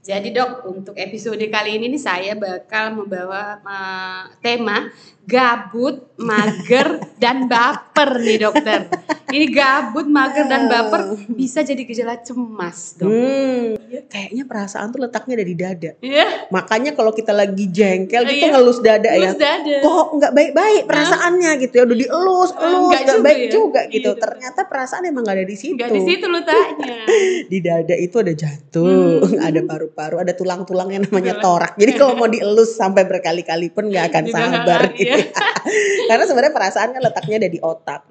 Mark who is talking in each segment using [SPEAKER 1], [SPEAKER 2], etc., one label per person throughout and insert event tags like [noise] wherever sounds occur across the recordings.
[SPEAKER 1] Jadi dok, untuk episode kali ini nih saya bakal membawa uh, tema gabut, mager, dan baper nih dokter. Ini gabut, mager, dan baper bisa jadi gejala cemas dok.
[SPEAKER 2] Hmm, kayaknya perasaan tuh letaknya ada di dada.
[SPEAKER 1] Iya,
[SPEAKER 2] Makanya kalau kita lagi jengkel gitu
[SPEAKER 1] Iya.
[SPEAKER 2] ngelus dada ya.
[SPEAKER 1] Terus dada.
[SPEAKER 2] Kok nggak baik-baik perasaannya gitu ya. Udah dielus, elus,
[SPEAKER 1] nggak juga
[SPEAKER 2] baik
[SPEAKER 1] ya.
[SPEAKER 2] juga gitu.
[SPEAKER 1] Iya.
[SPEAKER 2] Ternyata perasaan emang nggak ada di situ.
[SPEAKER 1] Nggak di situ letaknya. [laughs]
[SPEAKER 2] Di dada itu ada jantung,
[SPEAKER 1] Hmm. [laughs]
[SPEAKER 2] ada paru-paru, ada tulang-tulang yang namanya torak. Jadi kalau mau [laughs] dielus sampai berkali-kali pun nggak akan sabar gitu.
[SPEAKER 1] ya.
[SPEAKER 2] Karena sebenarnya perasaan kan letaknya ada di otak.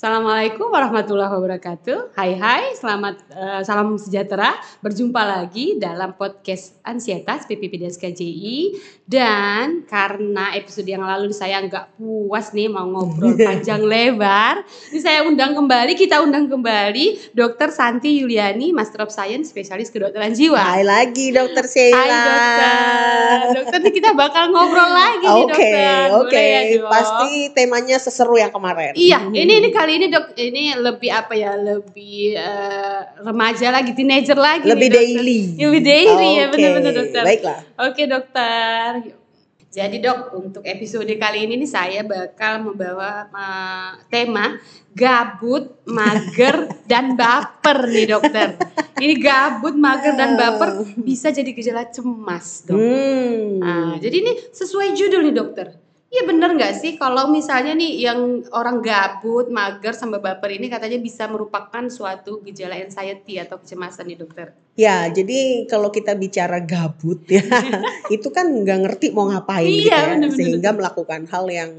[SPEAKER 1] Assalamualaikum warahmatullahi wabarakatuh. Hai hai, selamat eh, salam sejahtera. Berjumpa lagi dalam podcast Ansietas PPPDS KJI dan karena episode yang lalu saya nggak puas nih mau ngobrol [laughs] panjang lebar, ini saya undang kembali, kita undang kembali Dr. Santi Yuliani, Master of Science, spesialis kedokteran jiwa.
[SPEAKER 2] Hai lagi dokter Sheila.
[SPEAKER 1] Hai dokter, dokter nih kita bakal ngobrol lagi nih
[SPEAKER 2] Oke,
[SPEAKER 1] dokter.
[SPEAKER 2] oke.
[SPEAKER 1] Boleh ya, Dok?
[SPEAKER 2] Pasti temanya seseru yang kemarin.
[SPEAKER 1] Iya, ini ini kali ini dok, ini lebih apa ya, lebih eh, remaja lagi, teenager lagi.
[SPEAKER 2] Lebih
[SPEAKER 1] nih, dokter.
[SPEAKER 2] daily.
[SPEAKER 1] Lebih daily ya,
[SPEAKER 2] Oke,
[SPEAKER 1] benar-benar dokter.
[SPEAKER 2] Baiklah.
[SPEAKER 1] Oke dokter. Jadi dok, untuk episode kali ini nih saya bakal membawa eh, tema gabut, mager, [laughs] dan baper nih dokter. Ini gabut, mager, dan baper bisa jadi gejala cemas dok.
[SPEAKER 2] Hmm.
[SPEAKER 1] Nah, jadi ini sesuai judul nih dokter. Iya bener nggak sih kalau misalnya nih yang orang gabut, mager, sama baper ini katanya bisa merupakan suatu gejala anxiety atau kecemasan nih dokter.
[SPEAKER 2] Ya, jadi kalau kita bicara gabut ya, [laughs] itu kan nggak ngerti mau ngapain
[SPEAKER 1] Iya,
[SPEAKER 2] gitu ya,
[SPEAKER 1] bener-bener.
[SPEAKER 2] sehingga melakukan hal yang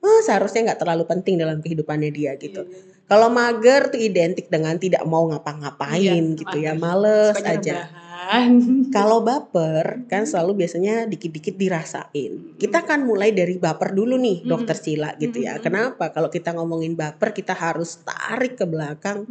[SPEAKER 2] eh, seharusnya nggak terlalu penting dalam kehidupannya dia gitu.
[SPEAKER 1] Iya,
[SPEAKER 2] Kalau mager tuh identik dengan tidak mau ngapa-ngapain
[SPEAKER 1] Iya,
[SPEAKER 2] gitu ya,
[SPEAKER 1] mager.
[SPEAKER 2] males aja.
[SPEAKER 1] rebahan. [laughs]
[SPEAKER 2] Kalau baper kan selalu biasanya dikit-dikit dirasain. Kita kan mulai dari baper dulu nih, dokter Sila gitu ya. Kenapa? Kalau kita ngomongin baper, kita harus tarik ke belakang.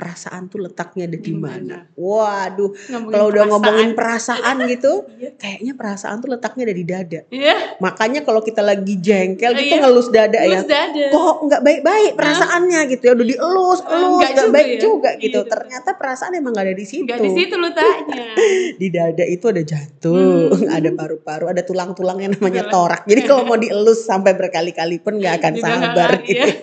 [SPEAKER 2] Perasaan tuh letaknya ada di
[SPEAKER 1] Di
[SPEAKER 2] mana?
[SPEAKER 1] mana?
[SPEAKER 2] Waduh, kalau udah
[SPEAKER 1] perasaan.
[SPEAKER 2] ngomongin perasaan [laughs] gitu,
[SPEAKER 1] Iya.
[SPEAKER 2] kayaknya perasaan tuh letaknya ada di dada.
[SPEAKER 1] Iya,
[SPEAKER 2] Makanya kalau kita lagi jengkel gitu
[SPEAKER 1] Iya.
[SPEAKER 2] ngelus dada ya.
[SPEAKER 1] terus dada.
[SPEAKER 2] Kok nggak baik-baik perasaannya gitu ya. Udah dielus, elus,
[SPEAKER 1] nggak juga
[SPEAKER 2] baik
[SPEAKER 1] ya.
[SPEAKER 2] juga gitu.
[SPEAKER 1] Iya.
[SPEAKER 2] Ternyata perasaan emang nggak ada di situ.
[SPEAKER 1] Nggak di situ letaknya. [laughs]
[SPEAKER 2] Di dada itu ada jantung,
[SPEAKER 1] Hmm. [laughs]
[SPEAKER 2] ada paru-paru, ada tulang-tulang yang namanya torak. Jadi kalau mau dielus sampai berkali-kali pun nggak akan
[SPEAKER 1] Juga
[SPEAKER 2] sabar gitu.
[SPEAKER 1] ya.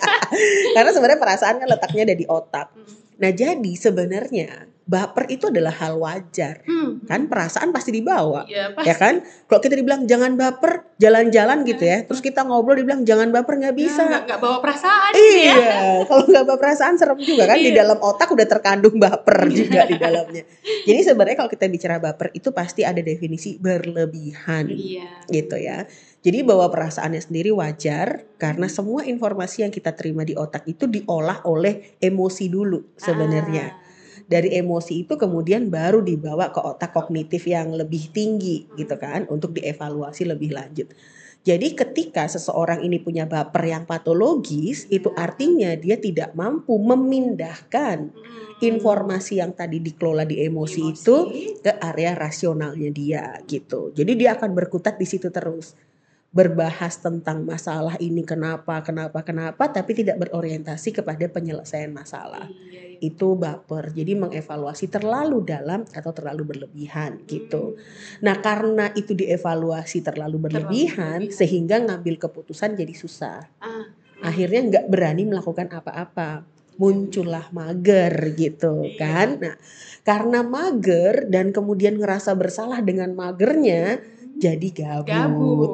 [SPEAKER 2] Karena sebenarnya perasaan kan letaknya ada di otak.
[SPEAKER 1] Hmm.
[SPEAKER 2] Nah jadi sebenarnya baper itu adalah hal wajar.
[SPEAKER 1] Hmm.
[SPEAKER 2] Kan perasaan pasti dibawa.
[SPEAKER 1] Iya, pas.
[SPEAKER 2] Ya kan? Kalau kita dibilang jangan baper, jalan-jalan gitu ya. Terus kita ngobrol dibilang jangan baper nggak bisa.
[SPEAKER 1] Nggak, nggak bawa perasaan gitu ya.
[SPEAKER 2] Iya, [laughs] kalau nggak bawa perasaan serem juga kan di
[SPEAKER 1] Iya.
[SPEAKER 2] dalam otak udah terkandung baper juga di dalamnya. Jadi sebenarnya kalau kita bicara baper itu pasti ada definisi berlebihan
[SPEAKER 1] Iya.
[SPEAKER 2] gitu ya. Jadi bahwa perasaannya sendiri wajar karena semua informasi yang kita terima di otak itu diolah oleh emosi dulu sebenarnya.
[SPEAKER 1] Ah.
[SPEAKER 2] Dari emosi itu kemudian baru dibawa ke otak kognitif yang lebih tinggi gitu kan untuk dievaluasi lebih lanjut. Jadi ketika seseorang ini punya baper yang patologis itu artinya dia tidak mampu memindahkan
[SPEAKER 1] Hmm.
[SPEAKER 2] informasi yang tadi dikelola di emosi,
[SPEAKER 1] Emosi.
[SPEAKER 2] itu ke area rasionalnya dia gitu. Jadi dia akan berkutat di situ terus. Berbahas tentang masalah ini kenapa, kenapa, kenapa tapi tidak berorientasi kepada penyelesaian masalah
[SPEAKER 1] Iya, iya.
[SPEAKER 2] itu baper. Jadi mengevaluasi terlalu dalam atau terlalu berlebihan gitu. Nah, karena itu dievaluasi terlalu berlebihan
[SPEAKER 1] berlebihan.
[SPEAKER 2] sehingga ngambil keputusan jadi susah.
[SPEAKER 1] Ah.
[SPEAKER 2] Akhirnya nggak berani melakukan apa-apa. Muncullah mager gitu
[SPEAKER 1] Iya.
[SPEAKER 2] kan. Nah, karena mager dan kemudian ngerasa bersalah dengan magernya jadi gabut.
[SPEAKER 1] Gabut.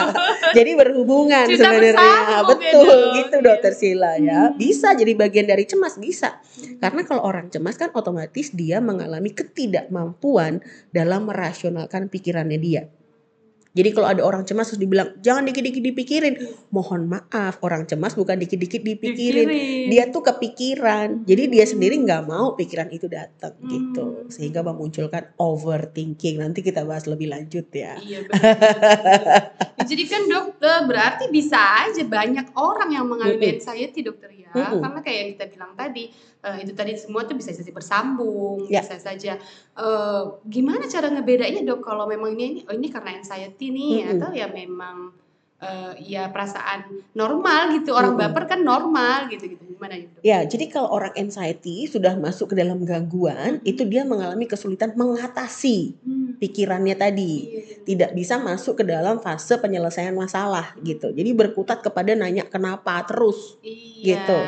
[SPEAKER 1] [laughs]
[SPEAKER 2] jadi berhubungan
[SPEAKER 1] Cerita
[SPEAKER 2] sebenarnya
[SPEAKER 1] ya
[SPEAKER 2] betul
[SPEAKER 1] dong,
[SPEAKER 2] gitu dokter Sila ya
[SPEAKER 1] Hmm.
[SPEAKER 2] bisa jadi bagian dari cemas bisa karena kalau orang cemas kan otomatis dia mengalami ketidakmampuan dalam merasionalkan pikirannya dia jadi kalau ada orang cemas terus dibilang jangan dikit-dikit dipikirin mohon maaf orang cemas bukan dikit-dikit dipikirin
[SPEAKER 1] Pikirin.
[SPEAKER 2] dia tuh kepikiran jadi dia sendiri nggak mau pikiran itu datang
[SPEAKER 1] Hmm.
[SPEAKER 2] gitu sehingga memunculkan overthinking nanti kita bahas lebih lanjut ya
[SPEAKER 1] Iya benar. Ya, Jadi kan dokter berarti bisa aja banyak orang yang mengalami anxiety dokter ya.
[SPEAKER 2] Mm-mm.
[SPEAKER 1] Karena kayak yang kita bilang tadi eh, itu tadi semua tuh bisa saja bersambung,
[SPEAKER 2] Ya.
[SPEAKER 1] bisa saja eh, gimana cara ngebedainnya dok kalau memang ini oh ini karena anxiety nih
[SPEAKER 2] Mm-mm.
[SPEAKER 1] atau ya memang eh, ya perasaan normal gitu. Orang
[SPEAKER 2] Mm-mm.
[SPEAKER 1] baper kan normal gitu gitu. Gimana gitu?
[SPEAKER 2] Ya, jadi kalau orang anxiety sudah masuk ke dalam gangguan, itu dia mengalami kesulitan mengatasi
[SPEAKER 1] Hmm.
[SPEAKER 2] pikirannya tadi.
[SPEAKER 1] Iya, iya.
[SPEAKER 2] Tidak bisa masuk ke dalam fase penyelesaian masalah gitu. Jadi berkutat kepada nanya kenapa terus
[SPEAKER 1] Iya.
[SPEAKER 2] Gitu.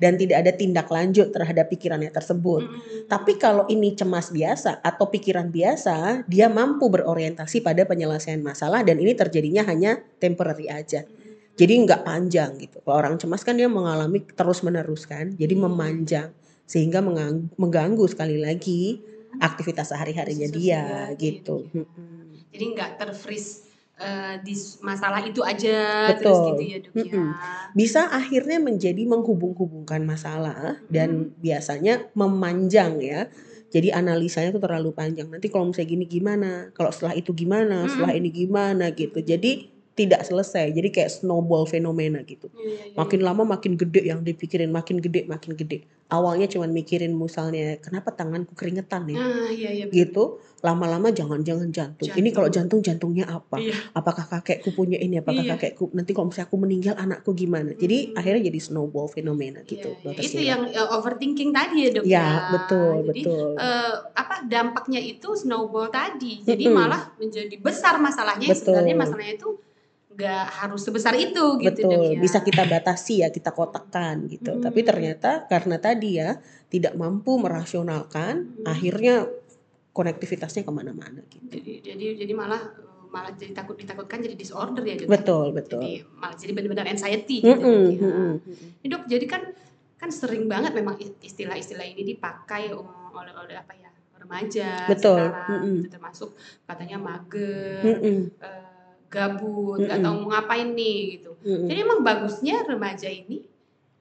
[SPEAKER 2] Dan tidak ada tindak lanjut terhadap pikirannya tersebut.
[SPEAKER 1] Mm-mm.
[SPEAKER 2] Tapi kalau ini cemas biasa atau pikiran biasa, dia mampu berorientasi pada penyelesaian masalah dan ini terjadinya hanya temporary aja.
[SPEAKER 1] Mm-mm.
[SPEAKER 2] Jadi nggak panjang gitu. Kalau orang cemas kan dia mengalami terus menerus kan, jadi
[SPEAKER 1] Iya.
[SPEAKER 2] memanjang sehingga mengganggu sekali lagi aktivitas sehari-harinya dia gitu.
[SPEAKER 1] Jadi nggak terfreeze eh, di masalah itu aja
[SPEAKER 2] Betul.
[SPEAKER 1] terus gitu ya dok ya.
[SPEAKER 2] Mm-mm. Bisa akhirnya menjadi menghubung-hubungkan masalah dan biasanya memanjang ya. Jadi analisanya tuh terlalu panjang. Nanti kalau misalnya gini gimana? Kalau setelah itu gimana? Setelah ini gimana gitu. Jadi tidak selesai. Jadi kayak snowball fenomena gitu.
[SPEAKER 1] Iya, iya, iya.
[SPEAKER 2] Makin lama makin gede yang dipikirin, makin gede, makin gede. Awalnya cuman mikirin misalnya kenapa tanganku keringetan ya?
[SPEAKER 1] Ah, iya iya. betul.
[SPEAKER 2] Gitu. Lama-lama jangan-jangan jantung. Ini
[SPEAKER 1] Jantung.
[SPEAKER 2] kalau jantung jantungnya apa?
[SPEAKER 1] Iya.
[SPEAKER 2] Apakah kakekku punya ini? Apakah
[SPEAKER 1] Iya.
[SPEAKER 2] kakekku nanti kalau misalnya aku meninggal anakku gimana? Jadi
[SPEAKER 1] Hmm.
[SPEAKER 2] akhirnya jadi snowball fenomena gitu.
[SPEAKER 1] Iya, iya.
[SPEAKER 2] Dokter
[SPEAKER 1] Itu
[SPEAKER 2] Sheila.
[SPEAKER 1] yang eh, overthinking tadi ya dok
[SPEAKER 2] Ya, betul,
[SPEAKER 1] Jadi
[SPEAKER 2] betul.
[SPEAKER 1] eh, apa dampaknya itu snowball tadi. Jadi
[SPEAKER 2] Mm-mm.
[SPEAKER 1] malah menjadi besar masalahnya.
[SPEAKER 2] Betul.
[SPEAKER 1] Sebenarnya masalahnya itu nggak harus sebesar itu gitu
[SPEAKER 2] Betul,
[SPEAKER 1] ya.
[SPEAKER 2] bisa kita batasi ya, kita kotakkan gitu.
[SPEAKER 1] Hmm.
[SPEAKER 2] Tapi ternyata karena tadi ya tidak mampu merasionalkan,
[SPEAKER 1] Hmm.
[SPEAKER 2] akhirnya konektivitasnya ke mana-mana gitu.
[SPEAKER 1] Jadi jadi jadi malah malah jadi takut ditakutkan jadi disorder ya ya?
[SPEAKER 2] Betul, betul.
[SPEAKER 1] Jadi malah jadi benar-benar anxiety gitu
[SPEAKER 2] Mm-mm,
[SPEAKER 1] dok ya.
[SPEAKER 2] mm-mm.
[SPEAKER 1] Ini dok, jadi kan kan sering banget memang istilah-istilah ini dipakai um, oleh oleh apa ya remaja
[SPEAKER 2] Betul,
[SPEAKER 1] sekarang,
[SPEAKER 2] mm-mm.
[SPEAKER 1] gitu, termasuk katanya mager,
[SPEAKER 2] Mm-mm,
[SPEAKER 1] eh, gabut, nggak
[SPEAKER 2] Mm-mm.
[SPEAKER 1] tahu mau ngapain nih gitu.
[SPEAKER 2] mm-mm.
[SPEAKER 1] Jadi emang bagusnya remaja ini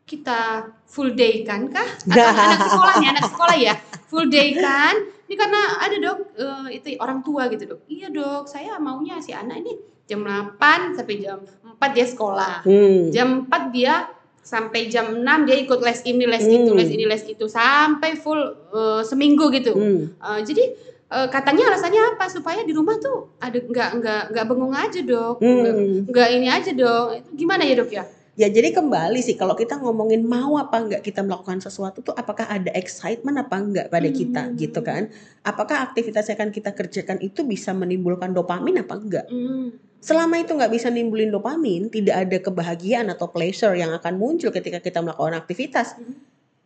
[SPEAKER 1] kita full day kan kah? Atau anak sekolah nih, anak sekolah ya full day kan? Ini karena ada dok eh, itu orang tua gitu dok. Iya dok, saya maunya si anak ini jam 8 sampai jam 4 dia sekolah
[SPEAKER 2] Hmm.
[SPEAKER 1] jam 4 dia sampai jam 6 dia ikut les ini les itu
[SPEAKER 2] Hmm.
[SPEAKER 1] les ini les itu sampai full eh, seminggu gitu
[SPEAKER 2] Hmm.
[SPEAKER 1] Eh, jadi eh, katanya alasannya apa supaya di rumah tuh ada nggak nggak nggak bengong aja dok nggak,
[SPEAKER 2] Hmm.
[SPEAKER 1] nggak ini aja dok Itu gimana ya dok ya
[SPEAKER 2] Ya jadi kembali sih kalau kita ngomongin mau apa enggak kita melakukan sesuatu tuh apakah ada excitement apa enggak pada kita
[SPEAKER 1] Hmm.
[SPEAKER 2] gitu kan? Apakah aktivitas yang akan kita kerjakan itu bisa menimbulkan dopamin apa enggak?
[SPEAKER 1] Hmm.
[SPEAKER 2] Selama itu nggak bisa nimbulin dopamin, tidak ada kebahagiaan atau pleasure yang akan muncul ketika kita melakukan aktivitas.
[SPEAKER 1] Hmm.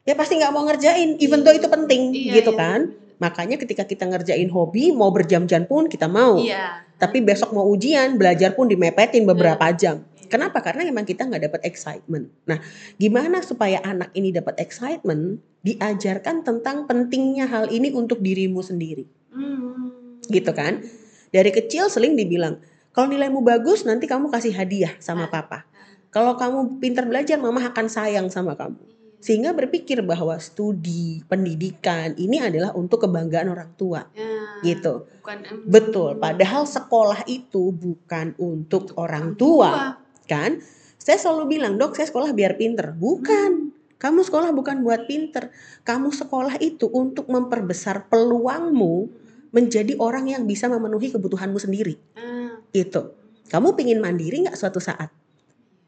[SPEAKER 2] Ya pasti nggak mau ngerjain, even though itu penting
[SPEAKER 1] Iya,
[SPEAKER 2] gitu
[SPEAKER 1] iya,
[SPEAKER 2] kan. Makanya ketika kita ngerjain hobi, mau berjam-jam pun kita mau.
[SPEAKER 1] iya
[SPEAKER 2] Tapi besok mau ujian, belajar pun dimepetin beberapa jam.
[SPEAKER 1] Iya.
[SPEAKER 2] Kenapa? Karena emang kita nggak dapat excitement. Nah, gimana supaya anak ini dapat excitement? Diajarkan tentang pentingnya hal ini untuk dirimu sendiri,
[SPEAKER 1] Hmm.
[SPEAKER 2] gitu kan? Dari kecil seling dibilang, kalau nilaimu bagus nanti kamu kasih hadiah sama
[SPEAKER 1] Ah.
[SPEAKER 2] papa. Kalau kamu pintar belajar, mama akan sayang sama kamu. Sehingga berpikir bahwa studi, pendidikan ini adalah untuk kebanggaan orang tua,
[SPEAKER 1] Ya,
[SPEAKER 2] gitu.
[SPEAKER 1] bukan
[SPEAKER 2] Betul. Padahal sekolah itu bukan untuk orang tua. kan? Saya selalu bilang, dok saya sekolah biar pinter. Bukan. Kamu sekolah bukan buat pinter. Kamu sekolah itu untuk memperbesar peluangmu menjadi orang yang bisa memenuhi kebutuhanmu sendiri.
[SPEAKER 1] Ah,
[SPEAKER 2] Itu. Kamu pingin mandiri nggak suatu saat?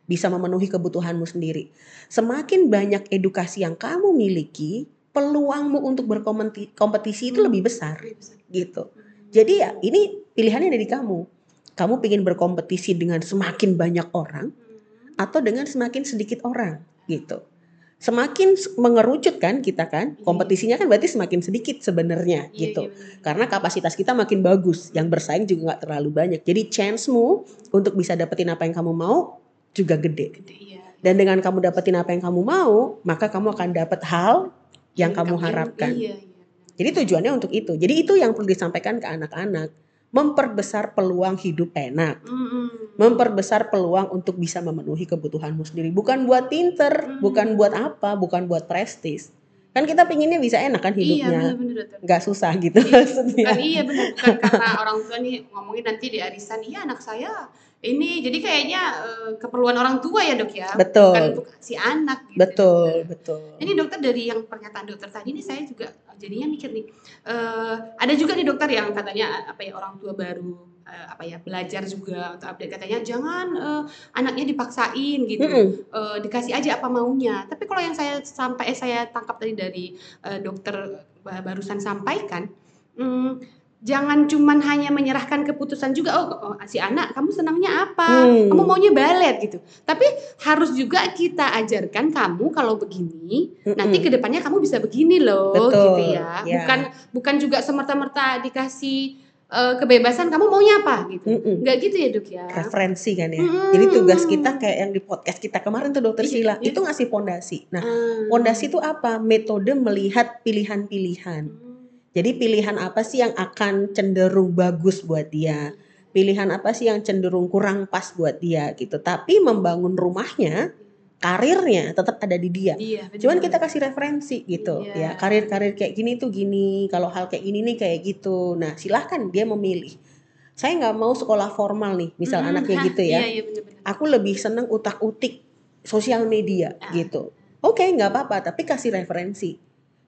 [SPEAKER 2] Bisa memenuhi kebutuhanmu sendiri. Semakin banyak edukasi yang kamu miliki, peluangmu untuk berkompetisi itu lebih besar.
[SPEAKER 1] lebih besar.
[SPEAKER 2] Gitu. Jadi ya ini pilihannya dari kamu. Kamu ingin berkompetisi dengan semakin banyak orang
[SPEAKER 1] Hmm.
[SPEAKER 2] atau dengan semakin sedikit orang gitu. Semakin mengerucut kan kita kan, kompetisinya kan berarti semakin sedikit sebenarnya
[SPEAKER 1] Iya,
[SPEAKER 2] gitu.
[SPEAKER 1] iya.
[SPEAKER 2] Karena kapasitas kita makin bagus, yang bersaing juga nggak terlalu banyak. Jadi chance-mu untuk bisa dapetin apa yang kamu mau juga gede.
[SPEAKER 1] Gede, iya.
[SPEAKER 2] Dan dengan kamu dapetin apa yang kamu mau, maka kamu akan dapat hal yang kamu
[SPEAKER 1] Yang-
[SPEAKER 2] harapkan.
[SPEAKER 1] Iya, iya.
[SPEAKER 2] Jadi tujuannya untuk itu. Jadi itu yang perlu disampaikan ke anak-anak. Memperbesar peluang hidup enak.
[SPEAKER 1] Mm-mm.
[SPEAKER 2] Memperbesar peluang untuk bisa memenuhi kebutuhanmu sendiri. Bukan buat pinter,
[SPEAKER 1] Hmm.
[SPEAKER 2] bukan buat apa, bukan buat prestis. Kan kita pinginnya bisa enak kan
[SPEAKER 1] Iya,
[SPEAKER 2] hidupnya.
[SPEAKER 1] dokter.
[SPEAKER 2] Nggak susah gitu
[SPEAKER 1] Iya,
[SPEAKER 2] maksudnya.
[SPEAKER 1] Bukan iya benar bukan karena orang tua nih ngomongin nanti di arisan iya anak saya ini jadi kayaknya eh, keperluan orang tua ya dok ya,
[SPEAKER 2] Betul.
[SPEAKER 1] bukan untuk si anak. Gitu,
[SPEAKER 2] Betul,
[SPEAKER 1] dokter.
[SPEAKER 2] betul.
[SPEAKER 1] Ini dokter dari yang pernyataan dokter tadi ini saya juga jadinya mikir nih, eh, ada juga nih dokter yang katanya apa ya orang tua baru eh, apa ya belajar juga untuk update katanya jangan eh, anaknya dipaksain gitu,
[SPEAKER 2] Mm-mm.
[SPEAKER 1] Eh, dikasih aja apa maunya. Tapi kalau yang saya sampai eh, saya tangkap tadi dari eh, dokter ba- barusan sampaikan, hmm, jangan cuman hanya menyerahkan keputusan juga oh, oh, si anak kamu senangnya apa,
[SPEAKER 2] Hmm.
[SPEAKER 1] kamu maunya balet gitu. Tapi harus juga kita ajarkan kamu kalau begini
[SPEAKER 2] Mm-mm.
[SPEAKER 1] nanti ke depannya kamu bisa begini loh
[SPEAKER 2] Betul,
[SPEAKER 1] gitu ya
[SPEAKER 2] ya.
[SPEAKER 1] bukan bukan juga semerta-merta dikasih eh, kebebasan kamu maunya apa gitu
[SPEAKER 2] Mm-mm.
[SPEAKER 1] nggak gitu ya dok ya
[SPEAKER 2] referensi kan ya.
[SPEAKER 1] Mm-mm.
[SPEAKER 2] Jadi tugas kita kayak yang di podcast kita kemarin tuh dokter
[SPEAKER 1] Iya,
[SPEAKER 2] Sila
[SPEAKER 1] iya.
[SPEAKER 2] itu ngasih pondasi. Nah,
[SPEAKER 1] Ah.
[SPEAKER 2] pondasi itu apa? Metode melihat pilihan-pilihan.
[SPEAKER 1] Hmm.
[SPEAKER 2] Jadi pilihan apa sih yang akan cenderung bagus buat dia? Pilihan apa sih yang cenderung kurang pas buat dia gitu. Tapi membangun rumahnya, karirnya tetap ada di dia.
[SPEAKER 1] iya betul.
[SPEAKER 2] Cuman kita kasih referensi gitu
[SPEAKER 1] Iya.
[SPEAKER 2] ya. Karir-karir kayak gini tuh gini, kalau hal kayak gini nih kayak gitu. Nah, silahkan dia memilih. Saya nggak mau sekolah formal nih, misal
[SPEAKER 1] Mm-mm.
[SPEAKER 2] anaknya
[SPEAKER 1] Hah,
[SPEAKER 2] gitu ya.
[SPEAKER 1] iya, iya, bener-bener.
[SPEAKER 2] Aku lebih seneng utak-utik sosial media
[SPEAKER 1] Ah.
[SPEAKER 2] gitu. Oke, nggak apa-apa, tapi kasih referensi.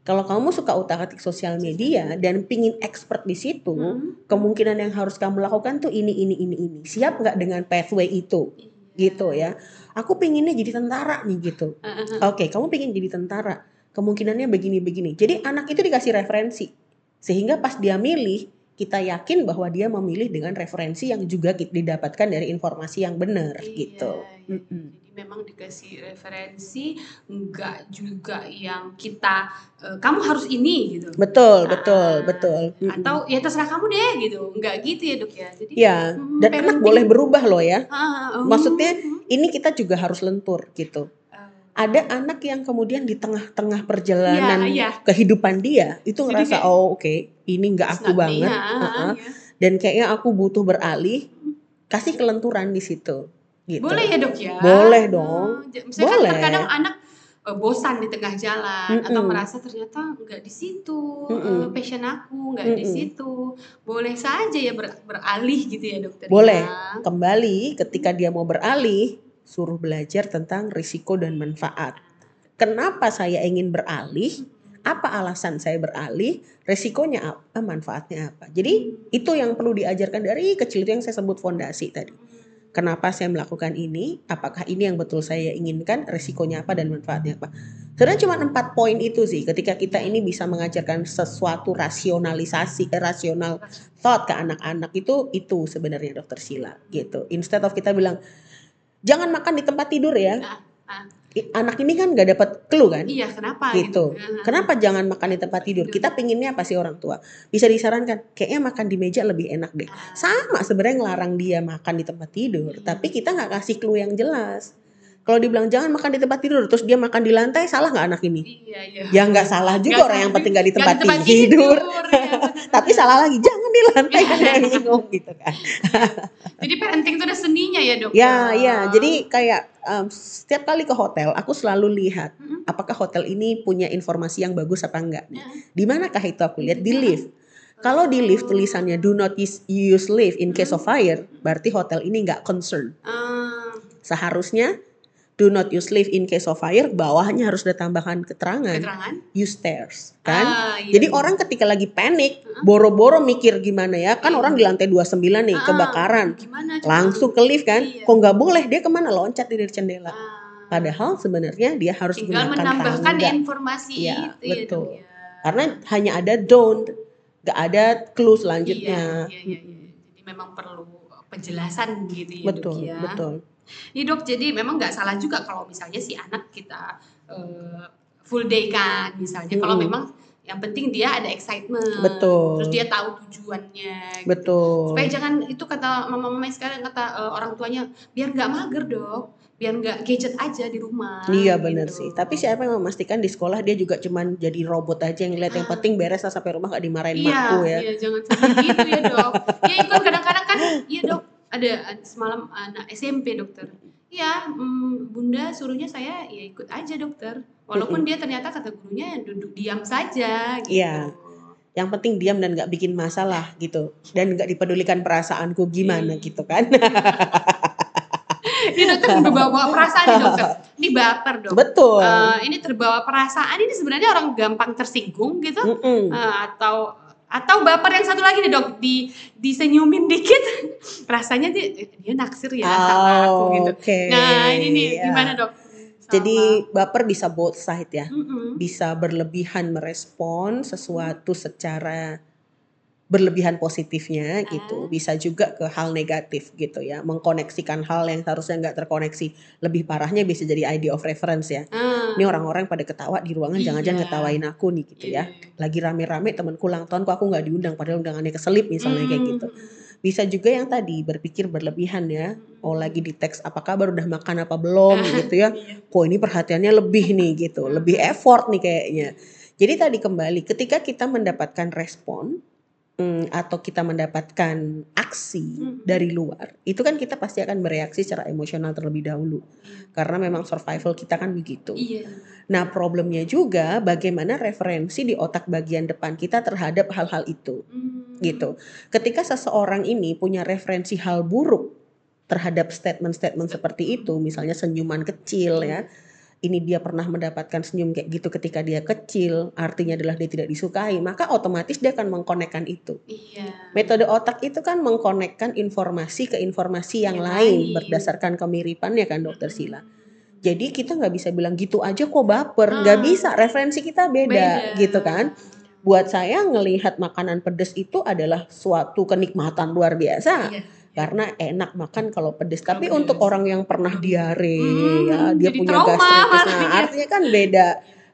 [SPEAKER 2] Kalau kamu suka utak-atik sosial media dan pingin expert di situ,
[SPEAKER 1] Hmm.
[SPEAKER 2] kemungkinan yang harus kamu lakukan tuh ini, ini, ini, ini. Siap nggak dengan pathway itu?
[SPEAKER 1] Iya.
[SPEAKER 2] Gitu ya. Aku pinginnya jadi tentara nih gitu.
[SPEAKER 1] Ah.
[SPEAKER 2] Oke, kamu pengen jadi tentara. Kemungkinannya begini-begini. Jadi anak itu dikasih referensi. Sehingga pas dia milih, kita yakin bahwa dia memilih dengan referensi yang juga didapatkan dari informasi yang benar
[SPEAKER 1] Iya,
[SPEAKER 2] gitu.
[SPEAKER 1] iya.
[SPEAKER 2] Mm-mm.
[SPEAKER 1] Jadi memang dikasih referensi, enggak juga yang kita eh, kamu harus ini gitu.
[SPEAKER 2] Betul,
[SPEAKER 1] Ah,
[SPEAKER 2] betul, betul.
[SPEAKER 1] Atau ya terserah kamu deh gitu. Enggak gitu ya dok ya. Jadi
[SPEAKER 2] ya, dan anak boleh berubah loh ya.
[SPEAKER 1] Ah, ah,
[SPEAKER 2] Maksudnya
[SPEAKER 1] mm,
[SPEAKER 2] ini kita juga harus lentur gitu. Ada anak yang kemudian di tengah-tengah perjalanan
[SPEAKER 1] Iya, iya.
[SPEAKER 2] kehidupan dia itu
[SPEAKER 1] Jadi
[SPEAKER 2] ngerasa
[SPEAKER 1] kayak,
[SPEAKER 2] oh oke ini nggak aku
[SPEAKER 1] me,
[SPEAKER 2] banget,
[SPEAKER 1] ah, ah,
[SPEAKER 2] uh-uh.
[SPEAKER 1] ya.
[SPEAKER 2] dan kayaknya aku butuh beralih. Kasih kelenturan di situ. Gitu.
[SPEAKER 1] Boleh ya dok ya?
[SPEAKER 2] Boleh dong.
[SPEAKER 1] Ah, j- Misalnya
[SPEAKER 2] Boleh.
[SPEAKER 1] kan terkadang anak eh, bosan di tengah jalan atau
[SPEAKER 2] Mm-mm.
[SPEAKER 1] merasa ternyata nggak di situ
[SPEAKER 2] Mm-mm.
[SPEAKER 1] eh, passion aku nggak di
[SPEAKER 2] Mm-mm.
[SPEAKER 1] situ. Boleh saja ya ber- beralih gitu ya dokter.
[SPEAKER 2] Boleh.
[SPEAKER 1] ya.
[SPEAKER 2] Kembali ketika dia mau beralih, suruh belajar tentang risiko dan manfaat. Kenapa saya ingin beralih? Apa alasan saya beralih? Resikonya apa? Manfaatnya apa? Jadi itu yang perlu diajarkan dari kecil itu yang saya sebut fondasi tadi. Kenapa saya melakukan ini? Apakah ini yang betul saya inginkan? Resikonya apa dan manfaatnya apa? Sebenarnya cuma empat poin itu sih. Ketika kita ini bisa mengajarkan sesuatu rasionalisasi, eh, rasional thought ke anak-anak itu itu sebenarnya dokter Sila gitu. Instead of kita bilang jangan makan di tempat tidur ya.
[SPEAKER 1] Ah, ah.
[SPEAKER 2] Anak ini kan nggak dapat clue kan?
[SPEAKER 1] Iya kenapa
[SPEAKER 2] gitu.
[SPEAKER 1] Ah,
[SPEAKER 2] Kenapa jangan makan di tempat tidur? Kita pinginnya apa sih orang tua? Bisa disarankan, kayaknya makan di meja lebih enak deh.
[SPEAKER 1] ah.
[SPEAKER 2] Sama sebenarnya ngelarang dia makan di tempat tidur, tapi kita nggak kasih clue yang jelas. Kalau dibilang jangan makan di tempat tidur, terus dia makan di lantai, salah nggak anak ini?
[SPEAKER 1] Iya iya.
[SPEAKER 2] Ya nggak salah juga
[SPEAKER 1] Nggak
[SPEAKER 2] orang yang penting nggak di tempat, tidur. [laughs]
[SPEAKER 1] ya, bener.
[SPEAKER 2] Tapi salah lagi, jangan di lantai kan bingung gitu kan. [laughs]
[SPEAKER 1] Jadi parenting itu ada seninya ya dok.
[SPEAKER 2] Ya, ya. Jadi kayak um, setiap kali ke hotel, aku selalu lihat
[SPEAKER 1] Mm-mm.
[SPEAKER 2] apakah hotel ini punya informasi yang bagus apa enggak.
[SPEAKER 1] Ya.
[SPEAKER 2] Di manakah itu aku lihat di lift. Kalau di lift tulisannya do not use, use lift in case of fire, berarti hotel ini nggak concern.
[SPEAKER 1] Ah,
[SPEAKER 2] Seharusnya do not use lift in case of fire, bawahnya harus ada tambahan keterangan
[SPEAKER 1] keterangan.
[SPEAKER 2] use stairs, kan?
[SPEAKER 1] Ah, iya,
[SPEAKER 2] Jadi
[SPEAKER 1] iya.
[SPEAKER 2] orang ketika lagi panik, boro-boro mikir gimana ya, kan
[SPEAKER 1] Iya.
[SPEAKER 2] orang di lantai 29 nih
[SPEAKER 1] Ah,
[SPEAKER 2] kebakaran,
[SPEAKER 1] Gimana?
[SPEAKER 2] langsung ke lift kan?
[SPEAKER 1] Iya.
[SPEAKER 2] Kok nggak boleh dia ke mana loncat dari jendela?
[SPEAKER 1] Ah.
[SPEAKER 2] Padahal sebenarnya dia harus
[SPEAKER 1] tinggal
[SPEAKER 2] gunakan
[SPEAKER 1] menambahkan
[SPEAKER 2] tangga.
[SPEAKER 1] informasi
[SPEAKER 2] Iya,
[SPEAKER 1] itu ya
[SPEAKER 2] betul.
[SPEAKER 1] dok ya.
[SPEAKER 2] Karena hanya ada don't, nggak ada clue selanjutnya.
[SPEAKER 1] Iya, iya, iya, iya. Jadi memang perlu penjelasan gitu ya
[SPEAKER 2] betul,
[SPEAKER 1] ya.
[SPEAKER 2] betul.
[SPEAKER 1] Ini dok, jadi memang nggak salah juga kalau misalnya si anak kita eh, full day kan, misalnya kalau
[SPEAKER 2] Mm-mm.
[SPEAKER 1] memang yang penting dia ada excitement,
[SPEAKER 2] Betul.
[SPEAKER 1] terus dia tahu tujuannya. gitu.
[SPEAKER 2] Betul.
[SPEAKER 1] Supaya jangan itu kata mama-mama sekarang kata eh, orang tuanya biar nggak mager dok, biar nggak gadget aja di rumah.
[SPEAKER 2] Iya benar
[SPEAKER 1] gitu.
[SPEAKER 2] sih. Tapi siapa yang memastikan di sekolah dia juga cuman jadi robot aja yang lihat yang
[SPEAKER 1] Ah.
[SPEAKER 2] penting beres lah sampai rumah gak dimarahin
[SPEAKER 1] Iya,
[SPEAKER 2] makku ya.
[SPEAKER 1] iya jangan sampai gitu ya dok. Ya itu kadang-kadang kan, iya dok, ada semalam anak SMP dokter. Iya, mm, bunda suruhnya saya ya ikut aja dokter. Walaupun dia ternyata kata gurunya duduk diam saja. Gitu.
[SPEAKER 2] Iya. Yang penting diam dan nggak bikin masalah gitu. Dan nggak dipedulikan perasaanku gimana
[SPEAKER 1] Iya.
[SPEAKER 2] gitu kan.
[SPEAKER 1] ini dokter terbawa perasaan nih dokter. Ini baper dok.
[SPEAKER 2] Betul.
[SPEAKER 1] Eh, ini terbawa perasaan ini sebenarnya orang gampang tersinggung gitu
[SPEAKER 2] Mm-mm.
[SPEAKER 1] Eh, atau atau baper yang satu lagi nih dok di disenyumin dikit [laughs] rasanya dia dia naksir ya sama aku
[SPEAKER 2] Oh,
[SPEAKER 1] gitu.
[SPEAKER 2] Oke.
[SPEAKER 1] Nah ini nih
[SPEAKER 2] Ya.
[SPEAKER 1] gimana dok? Sama-
[SPEAKER 2] Jadi baper bisa both side ya.
[SPEAKER 1] Mm-mm.
[SPEAKER 2] Bisa berlebihan merespon sesuatu secara berlebihan positifnya gitu.
[SPEAKER 1] Ah.
[SPEAKER 2] Bisa juga ke hal negatif gitu ya. Mengkoneksikan hal yang seharusnya nggak terkoneksi. Lebih parahnya bisa jadi idea of reference ya.
[SPEAKER 1] Ah,
[SPEAKER 2] Ini orang-orang pada ketawa di ruangan jangan-jangan
[SPEAKER 1] Iya.
[SPEAKER 2] ngetawain aku nih gitu ya.
[SPEAKER 1] iya.
[SPEAKER 2] Lagi rame-rame temanku ulang tahun kok aku nggak diundang padahal undangannya keselip misalnya kayak
[SPEAKER 1] Mm.
[SPEAKER 2] gitu. Bisa juga yang tadi berpikir berlebihan ya. Oh lagi di teks apa kabar udah makan apa belum gitu ya.
[SPEAKER 1] Iya.
[SPEAKER 2] Kok ini perhatiannya lebih nih gitu. Lebih effort nih kayaknya. Jadi tadi kembali ketika kita mendapatkan respon mm, atau kita mendapatkan aksi
[SPEAKER 1] Mm.
[SPEAKER 2] dari luar, itu kan kita pasti akan bereaksi secara emosional terlebih dahulu. Karena memang survival kita kan begitu.
[SPEAKER 1] Iya.
[SPEAKER 2] Nah, problemnya juga bagaimana referensi di otak bagian depan kita terhadap hal-hal itu,
[SPEAKER 1] Mm.
[SPEAKER 2] gitu. Ketika seseorang ini punya referensi hal buruk terhadap statement-statement seperti itu, misalnya senyuman kecil ya. Ini dia pernah mendapatkan senyum kayak gitu ketika dia kecil, artinya adalah dia tidak disukai, maka otomatis dia akan mengkonekkan itu.
[SPEAKER 1] Iya.
[SPEAKER 2] Metode otak itu kan mengkonekkan informasi ke informasi yang
[SPEAKER 1] Yang
[SPEAKER 2] lain
[SPEAKER 1] lain.
[SPEAKER 2] berdasarkan kemiripannya kan dokter Sila. Jadi kita nggak bisa bilang gitu aja kok baper, nggak
[SPEAKER 1] Ah.
[SPEAKER 2] bisa. Referensi kita beda,
[SPEAKER 1] Beda.
[SPEAKER 2] gitu kan. Buat saya ngelihat makanan pedas itu adalah suatu kenikmatan luar biasa
[SPEAKER 1] Iya.
[SPEAKER 2] Karena enak makan kalau pedas. Tapi
[SPEAKER 1] Kalau
[SPEAKER 2] untuk orang yang pernah diare,
[SPEAKER 1] Hmm,
[SPEAKER 2] ya dia punya gastritis, nah
[SPEAKER 1] artinya.
[SPEAKER 2] artinya kan beda,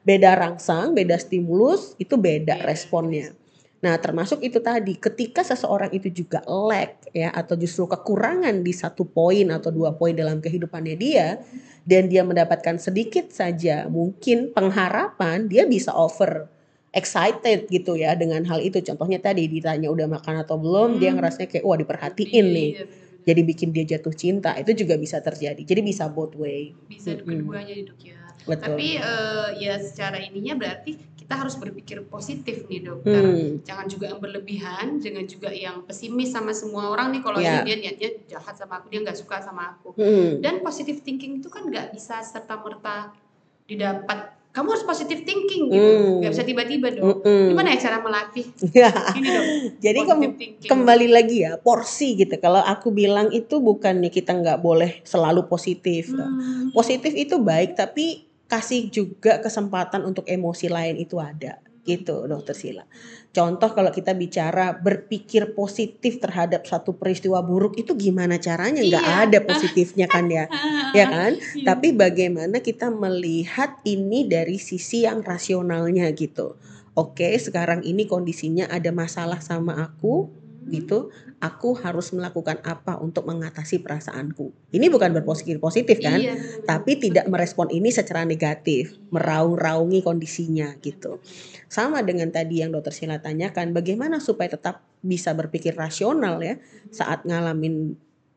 [SPEAKER 2] beda rangsang, beda stimulus, itu beda
[SPEAKER 1] Beda.
[SPEAKER 2] responnya. Nah, termasuk itu tadi, ketika seseorang itu juga lack ya atau justru kekurangan di satu poin atau dua poin dalam kehidupannya dia dan dia mendapatkan sedikit saja mungkin pengharapan, dia bisa over excited gitu ya dengan hal itu. Contohnya tadi ditanya udah makan atau belum, dia
[SPEAKER 1] Hmm.
[SPEAKER 2] ngerasanya kayak wah diperhatiin nih.
[SPEAKER 1] Iya.
[SPEAKER 2] Jadi bikin dia jatuh cinta, itu juga bisa terjadi. Jadi bisa both way.
[SPEAKER 1] bisa
[SPEAKER 2] Mm-mm.
[SPEAKER 1] keduanya dok ya.
[SPEAKER 2] Betul.
[SPEAKER 1] Tapi eh, ya secara ininya berarti kita harus berpikir positif nih dokter.
[SPEAKER 2] Hmm.
[SPEAKER 1] Jangan juga yang berlebihan, jangan juga yang pesimis sama semua orang nih kalau ini dia niatnya jahat sama aku, dia nggak suka sama aku.
[SPEAKER 2] Hmm.
[SPEAKER 1] Dan positive thinking itu kan nggak bisa serta merta didapat. Kamu harus positive thinking gitu,
[SPEAKER 2] Hmm.
[SPEAKER 1] nggak bisa tiba-tiba dok.
[SPEAKER 2] Mm-mm.
[SPEAKER 1] Gimana ya cara melatih
[SPEAKER 2] Ya.
[SPEAKER 1] ini dok? [laughs]
[SPEAKER 2] Jadi kem-
[SPEAKER 1] thinking.
[SPEAKER 2] kembali lagi ya porsi gitu. Kalau aku bilang itu bukannya kita nggak boleh selalu positif.
[SPEAKER 1] Hmm.
[SPEAKER 2] Positif itu baik, tapi kasih juga kesempatan untuk emosi lain itu ada gitu dokter Sila. Contoh kalau kita bicara berpikir positif terhadap satu peristiwa buruk itu gimana caranya?
[SPEAKER 1] Iya.
[SPEAKER 2] ada positifnya kan ya, [laughs] ya kan?
[SPEAKER 1] Iya.
[SPEAKER 2] Tapi bagaimana kita melihat ini dari sisi yang rasionalnya gitu. Oke, sekarang ini kondisinya ada masalah sama aku gitu. Aku harus melakukan apa untuk mengatasi perasaanku. Ini bukan berpikir positif kan?
[SPEAKER 1] Iya.
[SPEAKER 2] Tapi tidak merespon ini secara negatif, meraung-raungi kondisinya gitu. Sama dengan tadi yang dokter Sila tanyakan, bagaimana supaya tetap bisa berpikir rasional ya saat ngalamin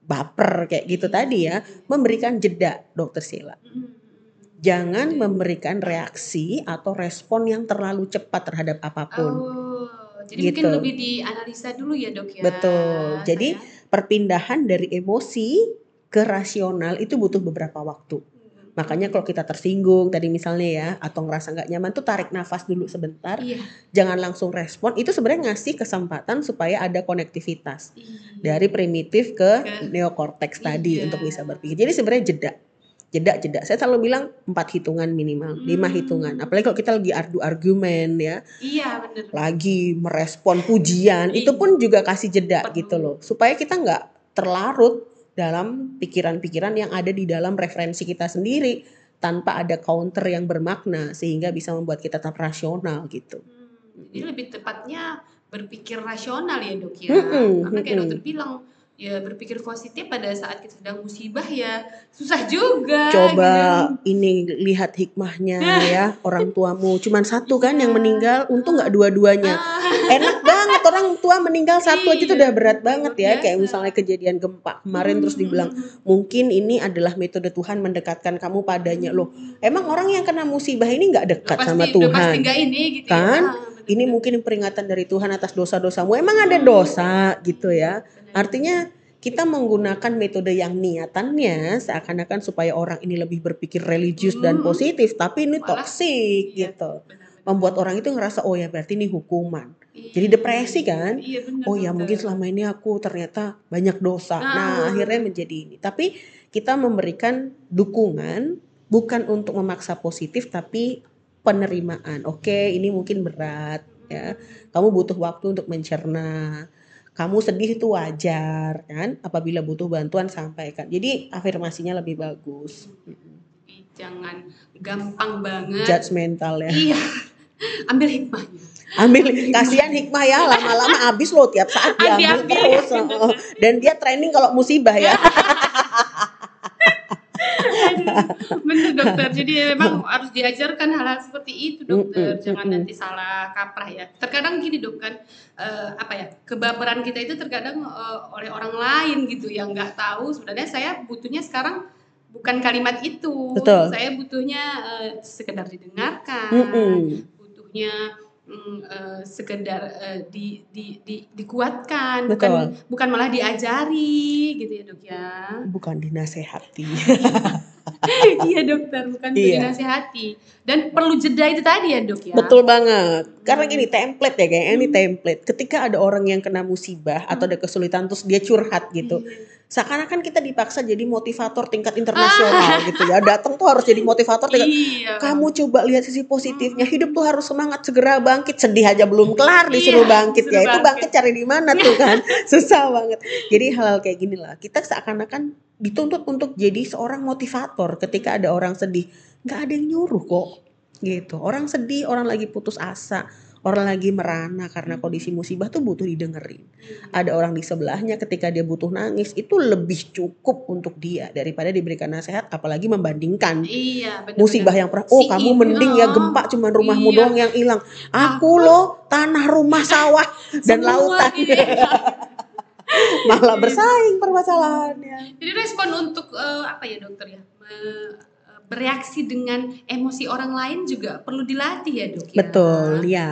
[SPEAKER 2] baper kayak gitu tadi ya, memberikan jeda dokter Sila.
[SPEAKER 1] Hmm.
[SPEAKER 2] Jangan memberikan reaksi atau respon yang terlalu cepat terhadap apa pun.
[SPEAKER 1] Oh, jadi
[SPEAKER 2] Gitu.
[SPEAKER 1] mungkin lebih dianalisa dulu ya dok ya.
[SPEAKER 2] Betul. Jadi
[SPEAKER 1] Saya-
[SPEAKER 2] perpindahan dari emosi ke rasional itu butuh beberapa waktu. Makanya kalau kita tersinggung tadi misalnya ya atau ngerasa nggak nyaman tuh tarik nafas dulu sebentar,
[SPEAKER 1] iya,
[SPEAKER 2] jangan langsung respon. Itu sebenarnya ngasih kesempatan supaya ada konektivitas
[SPEAKER 1] iya.
[SPEAKER 2] dari primitif ke
[SPEAKER 1] Ke-
[SPEAKER 2] neokorteks tadi
[SPEAKER 1] Iya.
[SPEAKER 2] untuk bisa berpikir. Jadi sebenarnya jeda. Jeda, jeda. Saya selalu bilang empat hitungan minimal, lima
[SPEAKER 1] Hmm.
[SPEAKER 2] hitungan. Apalagi kalau kita lagi ardu argumen ya,
[SPEAKER 1] Iya benar.
[SPEAKER 2] lagi merespon pujian, itu pun juga kasih jeda
[SPEAKER 1] Perlu.
[SPEAKER 2] gitu loh. Supaya kita nggak terlarut dalam pikiran-pikiran yang ada di dalam referensi kita sendiri tanpa ada counter yang bermakna sehingga bisa membuat kita tetap rasional gitu.
[SPEAKER 1] Hmm, Jadi lebih tepatnya berpikir rasional ya dok ya.
[SPEAKER 2] Mm-mm,
[SPEAKER 1] Karena kayak
[SPEAKER 2] mm-mm.
[SPEAKER 1] dokter bilang ya berpikir positif pada saat kita sedang musibah ya susah juga.
[SPEAKER 2] Coba
[SPEAKER 1] gitu.
[SPEAKER 2] ini lihat hikmahnya [laughs] ya orang tuamu cuman satu kan yang
[SPEAKER 1] Iya.
[SPEAKER 2] meninggal untung nggak dua-duanya
[SPEAKER 1] Ah,
[SPEAKER 2] enak banget orang tua meninggal satu aja itu
[SPEAKER 1] Iya,
[SPEAKER 2] udah berat banget ya kayak misalnya kejadian gempa kemarin terus
[SPEAKER 1] hmm,
[SPEAKER 2] dibilang
[SPEAKER 1] hmm,
[SPEAKER 2] mungkin ini adalah metode Tuhan mendekatkan kamu padanya loh emang orang yang kena musibah ini nggak dekat
[SPEAKER 1] pasti-
[SPEAKER 2] sama Tuhan
[SPEAKER 1] pasti ini gitu
[SPEAKER 2] Kan?
[SPEAKER 1] ya. Ah, bener,
[SPEAKER 2] ini mungkin peringatan dari Tuhan atas dosa-dosamu emang ada dosa gitu ya. Artinya kita menggunakan metode yang niatannya seakan-akan supaya orang ini lebih berpikir religius dan
[SPEAKER 1] Hmm.
[SPEAKER 2] positif, tapi ini toksik
[SPEAKER 1] Iya,
[SPEAKER 2] gitu.
[SPEAKER 1] benar-benar.
[SPEAKER 2] Membuat orang itu ngerasa oh ya berarti ini hukuman.
[SPEAKER 1] Iya.
[SPEAKER 2] jadi depresi kan?
[SPEAKER 1] Iya benar.
[SPEAKER 2] Oh ya mungkin selama ini aku ternyata banyak dosa.
[SPEAKER 1] Ah.
[SPEAKER 2] Nah, akhirnya menjadi ini. Tapi kita memberikan dukungan bukan untuk memaksa positif tapi penerimaan. Oke, ini mungkin berat ya. Kamu butuh waktu untuk mencerna. Kamu sedih itu wajar kan? Apabila butuh bantuan sampaikan. Jadi afirmasinya lebih bagus.
[SPEAKER 1] Jangan gampang banget.
[SPEAKER 2] Judgmental ya.
[SPEAKER 1] Iya. Ambil hikmahnya.
[SPEAKER 2] Ambil kasihan hikmah ya lama-lama habis loh tiap saat diambil terus. Heeh. Dan dia training kalau musibah ya. [laughs] [laughs]
[SPEAKER 1] Bener dokter. Jadi memang [laughs] harus diajarkan hal-hal seperti itu dokter. Jangan nanti salah kaprah ya. Terkadang gini dok kan eh, apa ya kebaperan kita itu terkadang eh, oleh orang lain gitu yang nggak tahu sebenarnya saya butuhnya sekarang bukan kalimat itu.
[SPEAKER 2] Betul.
[SPEAKER 1] Saya butuhnya eh, sekedar didengarkan. Butuhnya mm, eh, sekedar eh, di, di, di, dikuatkan,
[SPEAKER 2] Betul.
[SPEAKER 1] bukan bukan malah diajari gitu ya dok ya.
[SPEAKER 2] Bukan dinasehati. [laughs] [laughs]
[SPEAKER 1] iya dokter, bukan
[SPEAKER 2] Iya.
[SPEAKER 1] dinasehati. Dan perlu jeda itu tadi ya dok ya.
[SPEAKER 2] Betul banget. Karena
[SPEAKER 1] Hmm.
[SPEAKER 2] gini template ya kayaknya ini template. Ketika ada orang yang kena musibah atau ada kesulitan terus dia curhat gitu.
[SPEAKER 1] Iya.
[SPEAKER 2] Seakan-akan kita dipaksa jadi motivator tingkat internasional gitu ya. Datang tuh harus jadi motivator tingkat
[SPEAKER 1] Iya.
[SPEAKER 2] kamu coba lihat sisi positifnya. Hidup tuh harus semangat segera bangkit. Sedih aja belum kelar disuruh
[SPEAKER 1] Iya,
[SPEAKER 2] bangkit ya.
[SPEAKER 1] Disuruh
[SPEAKER 2] itu bangkit.
[SPEAKER 1] bangkit.
[SPEAKER 2] cari di mana tuh kan? [laughs] Susah banget. Jadi hal-hal kayak gini lah kita seakan-akan dituntut untuk jadi seorang motivator ketika ada orang sedih. Nggak ada yang nyuruh kok gitu. Orang sedih orang lagi putus asa orang lagi merana karena kondisi musibah tuh butuh didengerin ada orang di sebelahnya ketika dia butuh nangis itu lebih cukup untuk dia daripada diberikan nasihat apalagi membandingkan
[SPEAKER 1] Iya, benar.
[SPEAKER 2] musibah yang pernah oh
[SPEAKER 1] Si
[SPEAKER 2] kamu mending ya gempa cuman rumahmu
[SPEAKER 1] Iya.
[SPEAKER 2] doang yang hilang aku loh tanah rumah [laughs] sawah dan lautan
[SPEAKER 1] gitu ya. [laughs]
[SPEAKER 2] malah
[SPEAKER 1] Iya.
[SPEAKER 2] bersaing permasalahannya
[SPEAKER 1] Jadi respon untuk eh, apa ya dokter ya? Me- bereaksi dengan emosi orang lain juga perlu dilatih ya dok ya.
[SPEAKER 2] betul ya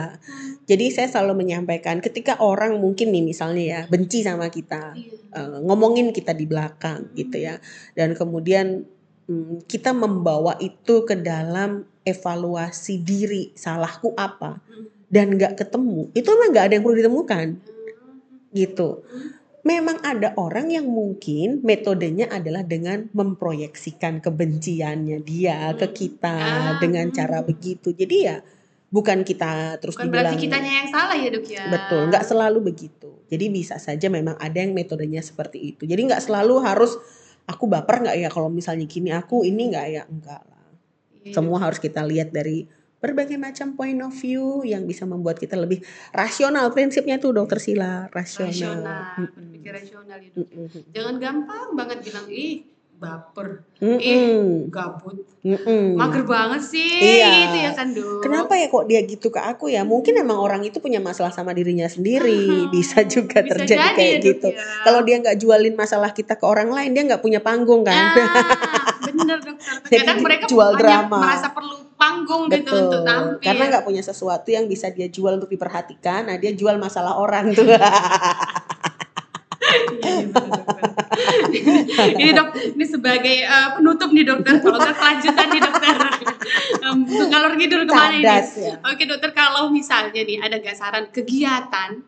[SPEAKER 2] jadi saya selalu menyampaikan ketika orang mungkin nih misalnya ya benci sama kita
[SPEAKER 1] Iya.
[SPEAKER 2] eh, ngomongin kita di belakang gitu ya dan kemudian mm, kita membawa itu ke dalam evaluasi diri salahku apa
[SPEAKER 1] Hmm.
[SPEAKER 2] dan nggak ketemu itu emang nggak ada yang perlu ditemukan gitu. Memang ada orang yang mungkin metodenya adalah dengan memproyeksikan kebenciannya dia ke kita
[SPEAKER 1] Ah.
[SPEAKER 2] dengan cara begitu. Jadi ya bukan kita terus
[SPEAKER 1] Bukan
[SPEAKER 2] dibilang
[SPEAKER 1] berarti kitanya yang salah ya dok ya.
[SPEAKER 2] betul, nggak selalu begitu. Jadi bisa saja memang ada yang metodenya seperti itu. Jadi nggak selalu harus aku baper nggak ya kalau misalnya gini aku ini nggak ya enggak lah.
[SPEAKER 1] Iya.
[SPEAKER 2] Semua harus kita lihat dari berbagai macam point of view yang bisa membuat kita lebih rasional. Prinsipnya tuh dokter Sila, rasional.
[SPEAKER 1] rasional, berpikir rasional ya dok.
[SPEAKER 2] Mm-mm.
[SPEAKER 1] Jangan gampang banget bilang ih baper,
[SPEAKER 2] Mm-mm.
[SPEAKER 1] ih gabut,
[SPEAKER 2] Mm-mm.
[SPEAKER 1] mager banget sih,
[SPEAKER 2] Iya.
[SPEAKER 1] gitu ya kan dok.
[SPEAKER 2] Kenapa ya kok dia gitu ke aku ya? Mungkin emang orang itu punya masalah sama dirinya sendiri. Bisa juga
[SPEAKER 1] bisa
[SPEAKER 2] terjadi
[SPEAKER 1] jadi
[SPEAKER 2] kayak
[SPEAKER 1] ya,
[SPEAKER 2] gitu.
[SPEAKER 1] ya.
[SPEAKER 2] Kalau dia nggak jualin masalah kita ke orang lain, dia nggak punya panggung kan?
[SPEAKER 1] Ah, bener dokter. [laughs]
[SPEAKER 2] Jadi
[SPEAKER 1] mereka
[SPEAKER 2] jual drama.
[SPEAKER 1] merasa perlu panggung gitu
[SPEAKER 2] Betul.
[SPEAKER 1] untuk tampil.
[SPEAKER 2] Karena nggak punya sesuatu yang bisa dia jual untuk diperhatikan. Nah dia jual masalah orang tuh.
[SPEAKER 1] Iya, ini dok, ini sebagai eh, penutup nih dokter. Kalau nggak kelanjutan nih dokter. Em, ngalor ngidul ke mana
[SPEAKER 2] ini? Ya.
[SPEAKER 1] Oke dokter, kalau misalnya nih ada nggak saran kegiatan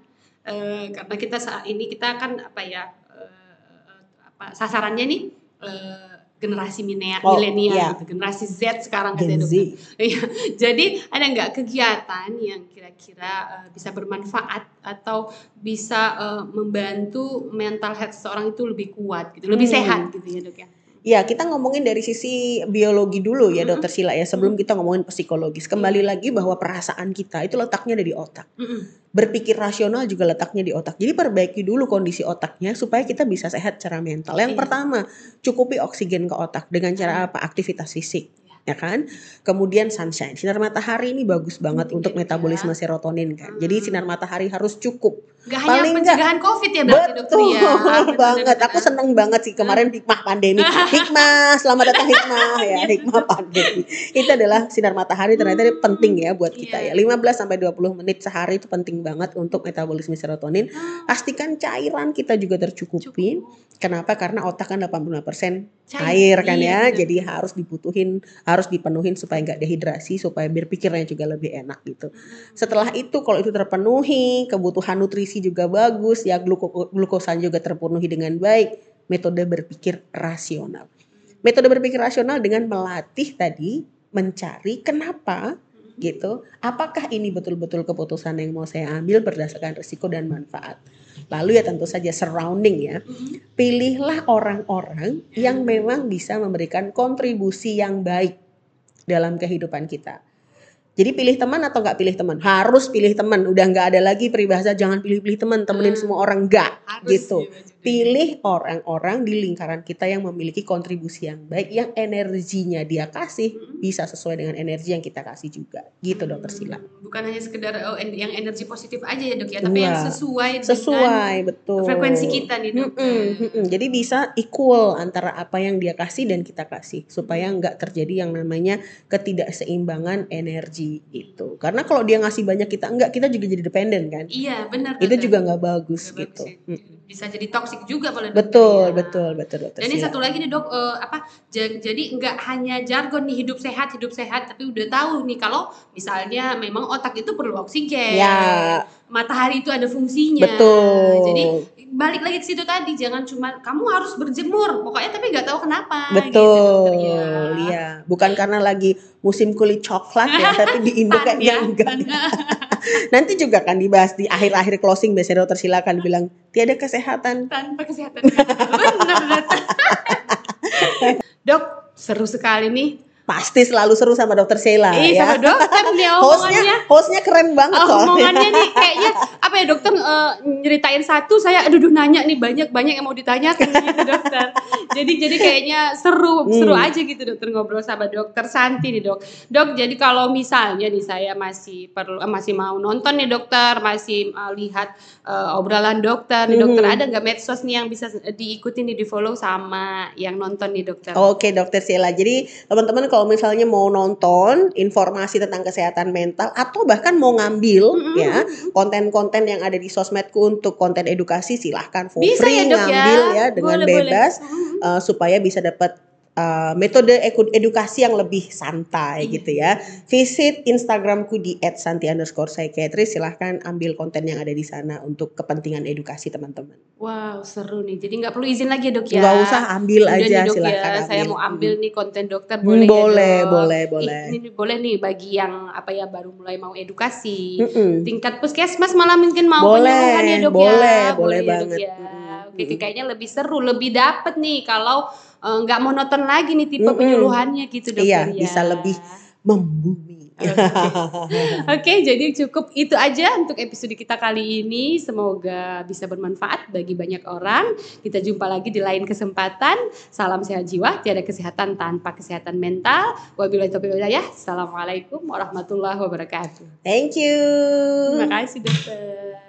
[SPEAKER 1] eh, karena kita saat ini kita kan apa ya eh, apa sasarannya nih eh, generasi minea-
[SPEAKER 2] Oh,
[SPEAKER 1] milenial
[SPEAKER 2] iya.
[SPEAKER 1] gitu, generasi Z sekarang
[SPEAKER 2] Gen Z. [laughs]
[SPEAKER 1] Iya, jadi ada nggak kegiatan yang kira-kira eh, bisa bermanfaat atau bisa eh, membantu mental health seseorang itu lebih kuat gitu, lebih
[SPEAKER 2] Hmm.
[SPEAKER 1] sehat gitu ya dok ya?
[SPEAKER 2] Ya, kita ngomongin dari sisi biologi dulu ya,
[SPEAKER 1] Mhm.
[SPEAKER 2] Dokter Sila ya. Sebelum kita ngomongin psikologis, kembali lagi bahwa perasaan kita itu letaknya ada di otak.
[SPEAKER 1] Mm-mm.
[SPEAKER 2] Berpikir rasional juga letaknya di otak. Jadi perbaiki dulu kondisi otaknya supaya kita bisa sehat secara mental. Yang
[SPEAKER 1] Iya.
[SPEAKER 2] pertama, cukupi oksigen ke otak dengan cara apa? Aktivitas fisik.
[SPEAKER 1] Iya.
[SPEAKER 2] Ya kan? Kemudian sunshine. Sinar matahari ini bagus banget
[SPEAKER 1] Penting
[SPEAKER 2] untuk
[SPEAKER 1] ya,
[SPEAKER 2] metabolisme serotonin kan.
[SPEAKER 1] Hmm.
[SPEAKER 2] Jadi sinar matahari harus cukup.
[SPEAKER 1] Gak hanya
[SPEAKER 2] Paling nggak-
[SPEAKER 1] pencegahan COVID ya berarti dokter
[SPEAKER 2] Betul
[SPEAKER 1] ya. Benar, [laughs]
[SPEAKER 2] banget.
[SPEAKER 1] benar,
[SPEAKER 2] Aku seneng banget sih kemarin hikmah pandemi. [laughs] Hikmah, selamat datang hikmah ya. [laughs] Hikmah pandemi. Itu adalah sinar matahari ternyata
[SPEAKER 1] Hmm.
[SPEAKER 2] penting ya buat kita
[SPEAKER 1] Iya.
[SPEAKER 2] ya. 15 sampai 20 menit sehari itu penting banget untuk metabolisme serotonin. Pastikan cairan kita juga tercukupi. Kenapa? Karena otak kan 85%
[SPEAKER 1] Cair.
[SPEAKER 2] air kan
[SPEAKER 1] Iya,
[SPEAKER 2] ya.
[SPEAKER 1] benar.
[SPEAKER 2] Jadi harus dibutuhin, harus dipenuhin supaya nggak dehidrasi, supaya berpikirnya juga lebih enak gitu. Setelah itu kalau itu terpenuhi, kebutuhan nutrisi juga bagus, ya gluko glukosa juga terpenuhi dengan baik, metode berpikir rasional. Metode berpikir rasional dengan melatih tadi mencari kenapa gitu. Apakah ini betul-betul keputusan yang mau saya ambil berdasarkan risiko dan manfaat. Lalu ya tentu saja surrounding ya. Pilihlah orang-orang yang memang bisa memberikan kontribusi yang baik dalam kehidupan kita. Jadi pilih teman atau nggak pilih teman? Harus pilih teman. Udah nggak ada lagi peribahasa jangan pilih-pilih teman, temenin
[SPEAKER 1] Hmm.
[SPEAKER 2] semua orang nggak gitu. Pilih orang-orang di lingkaran kita yang memiliki kontribusi yang baik, yang energinya dia kasih
[SPEAKER 1] Mhm.
[SPEAKER 2] bisa sesuai dengan energi yang kita kasih juga. Gitu dokter Sila.
[SPEAKER 1] Hmm, Bukan hanya sekedar oh, yang energi positif aja ya dok ya, tapi yang
[SPEAKER 2] Iya.
[SPEAKER 1] sesuai,
[SPEAKER 2] Sesuai betul.
[SPEAKER 1] dengan frekuensi kita nih dok.
[SPEAKER 2] Mm-mm, mm-mm. Jadi bisa equal antara apa yang dia kasih dan kita kasih supaya nggak terjadi yang namanya ketidakseimbangan energi itu. Karena kalau dia ngasih banyak kita enggak, kita juga jadi dependen kan.
[SPEAKER 1] Iya benar.
[SPEAKER 2] Itu juga nggak bagus
[SPEAKER 1] Nggak
[SPEAKER 2] gitu.
[SPEAKER 1] bagus ya.
[SPEAKER 2] Mm.
[SPEAKER 1] Bisa jadi toksik juga dokter
[SPEAKER 2] Betul,
[SPEAKER 1] ya.
[SPEAKER 2] betul, betul, betul.
[SPEAKER 1] Dan ini satu lagi nih dok, eh, apa? ja- Jadi nggak hanya jargon nih hidup sehat, hidup sehat, tapi udah tahu nih kalau misalnya memang otak itu perlu oksigen,
[SPEAKER 2] Ya,
[SPEAKER 1] matahari itu ada fungsinya.
[SPEAKER 2] betul.
[SPEAKER 1] Jadi balik lagi ke situ tadi, jangan cuma kamu harus berjemur, pokoknya tapi nggak tahu kenapa. gitu,
[SPEAKER 2] Betul,
[SPEAKER 1] dokter, ya.
[SPEAKER 2] iya. Bukan karena lagi musim kulit coklat ya, tapi di Indo kayaknya
[SPEAKER 1] ya.
[SPEAKER 2] enggak. [laughs] Nanti juga kan dibahas di akhir-akhir closing biasanya dokter silakan bilang tiada kesehatan.
[SPEAKER 1] tanpa kesehatan. Benar, dokter. [laughs] Dok, seru sekali nih.
[SPEAKER 2] Pasti selalu seru sama dokter Sheila
[SPEAKER 1] Ih,
[SPEAKER 2] ya.
[SPEAKER 1] sama dokter dia [laughs]
[SPEAKER 2] Hostnya, hostnya keren banget
[SPEAKER 1] Oh, omongannya nih [laughs] kayaknya apa ya dokter eh, nyeritain satu saya aduh duh, nanya nih banyak banyak yang mau ditanyakan gitu [laughs] dokter jadi jadi kayaknya seru
[SPEAKER 2] Hmm.
[SPEAKER 1] seru aja gitu dokter ngobrol sama dokter Santi nih dok dok jadi kalau misalnya nih saya masih perlu eh, masih mau nonton nih dokter masih eh, lihat eh, obrolan dokter nih dokter
[SPEAKER 2] Mhm.
[SPEAKER 1] ada nggak medsos nih yang bisa diikutin nih di follow sama yang nonton nih dokter
[SPEAKER 2] Oke dokter Sheila, jadi teman-teman kalau misalnya mau nonton informasi tentang kesehatan mental atau bahkan mau ngambil
[SPEAKER 1] Mm-mm.
[SPEAKER 2] ya konten-konten yang ada di sosmedku untuk konten edukasi silahkan for
[SPEAKER 1] bisa
[SPEAKER 2] free
[SPEAKER 1] ya dok ya
[SPEAKER 2] ngambil ya dengan
[SPEAKER 1] Boleh, boleh.
[SPEAKER 2] bebas
[SPEAKER 1] Mhm.
[SPEAKER 2] uh, supaya bisa dapat uh, metode edukasi yang lebih santai
[SPEAKER 1] Iya.
[SPEAKER 2] gitu ya. Visit Instagramku di @santi_psychiatry silahkan ambil konten yang ada di sana untuk kepentingan edukasi teman-teman.
[SPEAKER 1] Wow seru nih jadi nggak perlu izin lagi ya dok ya
[SPEAKER 2] Nggak usah ambil
[SPEAKER 1] Udah
[SPEAKER 2] aja
[SPEAKER 1] nih, Dok,
[SPEAKER 2] silahkan
[SPEAKER 1] ya,
[SPEAKER 2] ambil.
[SPEAKER 1] saya mau ambil nih konten dokter
[SPEAKER 2] Hmm,
[SPEAKER 1] boleh ya
[SPEAKER 2] boleh,
[SPEAKER 1] dok?
[SPEAKER 2] boleh, boleh.
[SPEAKER 1] Ini, boleh nih bagi yang apa ya baru mulai mau edukasi.
[SPEAKER 2] Mm-mm.
[SPEAKER 1] Tingkat puskesmas malah mungkin mau
[SPEAKER 2] Boleh,
[SPEAKER 1] ya dok
[SPEAKER 2] boleh,
[SPEAKER 1] ya.
[SPEAKER 2] boleh
[SPEAKER 1] ya, Dok,
[SPEAKER 2] banget.
[SPEAKER 1] ya.
[SPEAKER 2] Mm-mm.
[SPEAKER 1] Oke, kayaknya lebih seru, lebih dapet nih kalau eh, nggak monoton lagi nih tipe
[SPEAKER 2] Mm-mm.
[SPEAKER 1] penyuluhannya gitu dokter
[SPEAKER 2] Iya,
[SPEAKER 1] ya.
[SPEAKER 2] bisa lebih membumi. [laughs]
[SPEAKER 1] Oke, jadi cukup itu aja untuk episode kita kali ini. Semoga bisa bermanfaat bagi banyak orang. Kita jumpa lagi di lain kesempatan. Salam sehat jiwa, tiada kesehatan tanpa kesehatan mental. Wabillahi taufiq wal hidayah. Assalamualaikum warahmatullahi wabarakatuh.
[SPEAKER 2] Thank you.
[SPEAKER 1] Terima kasih dokter.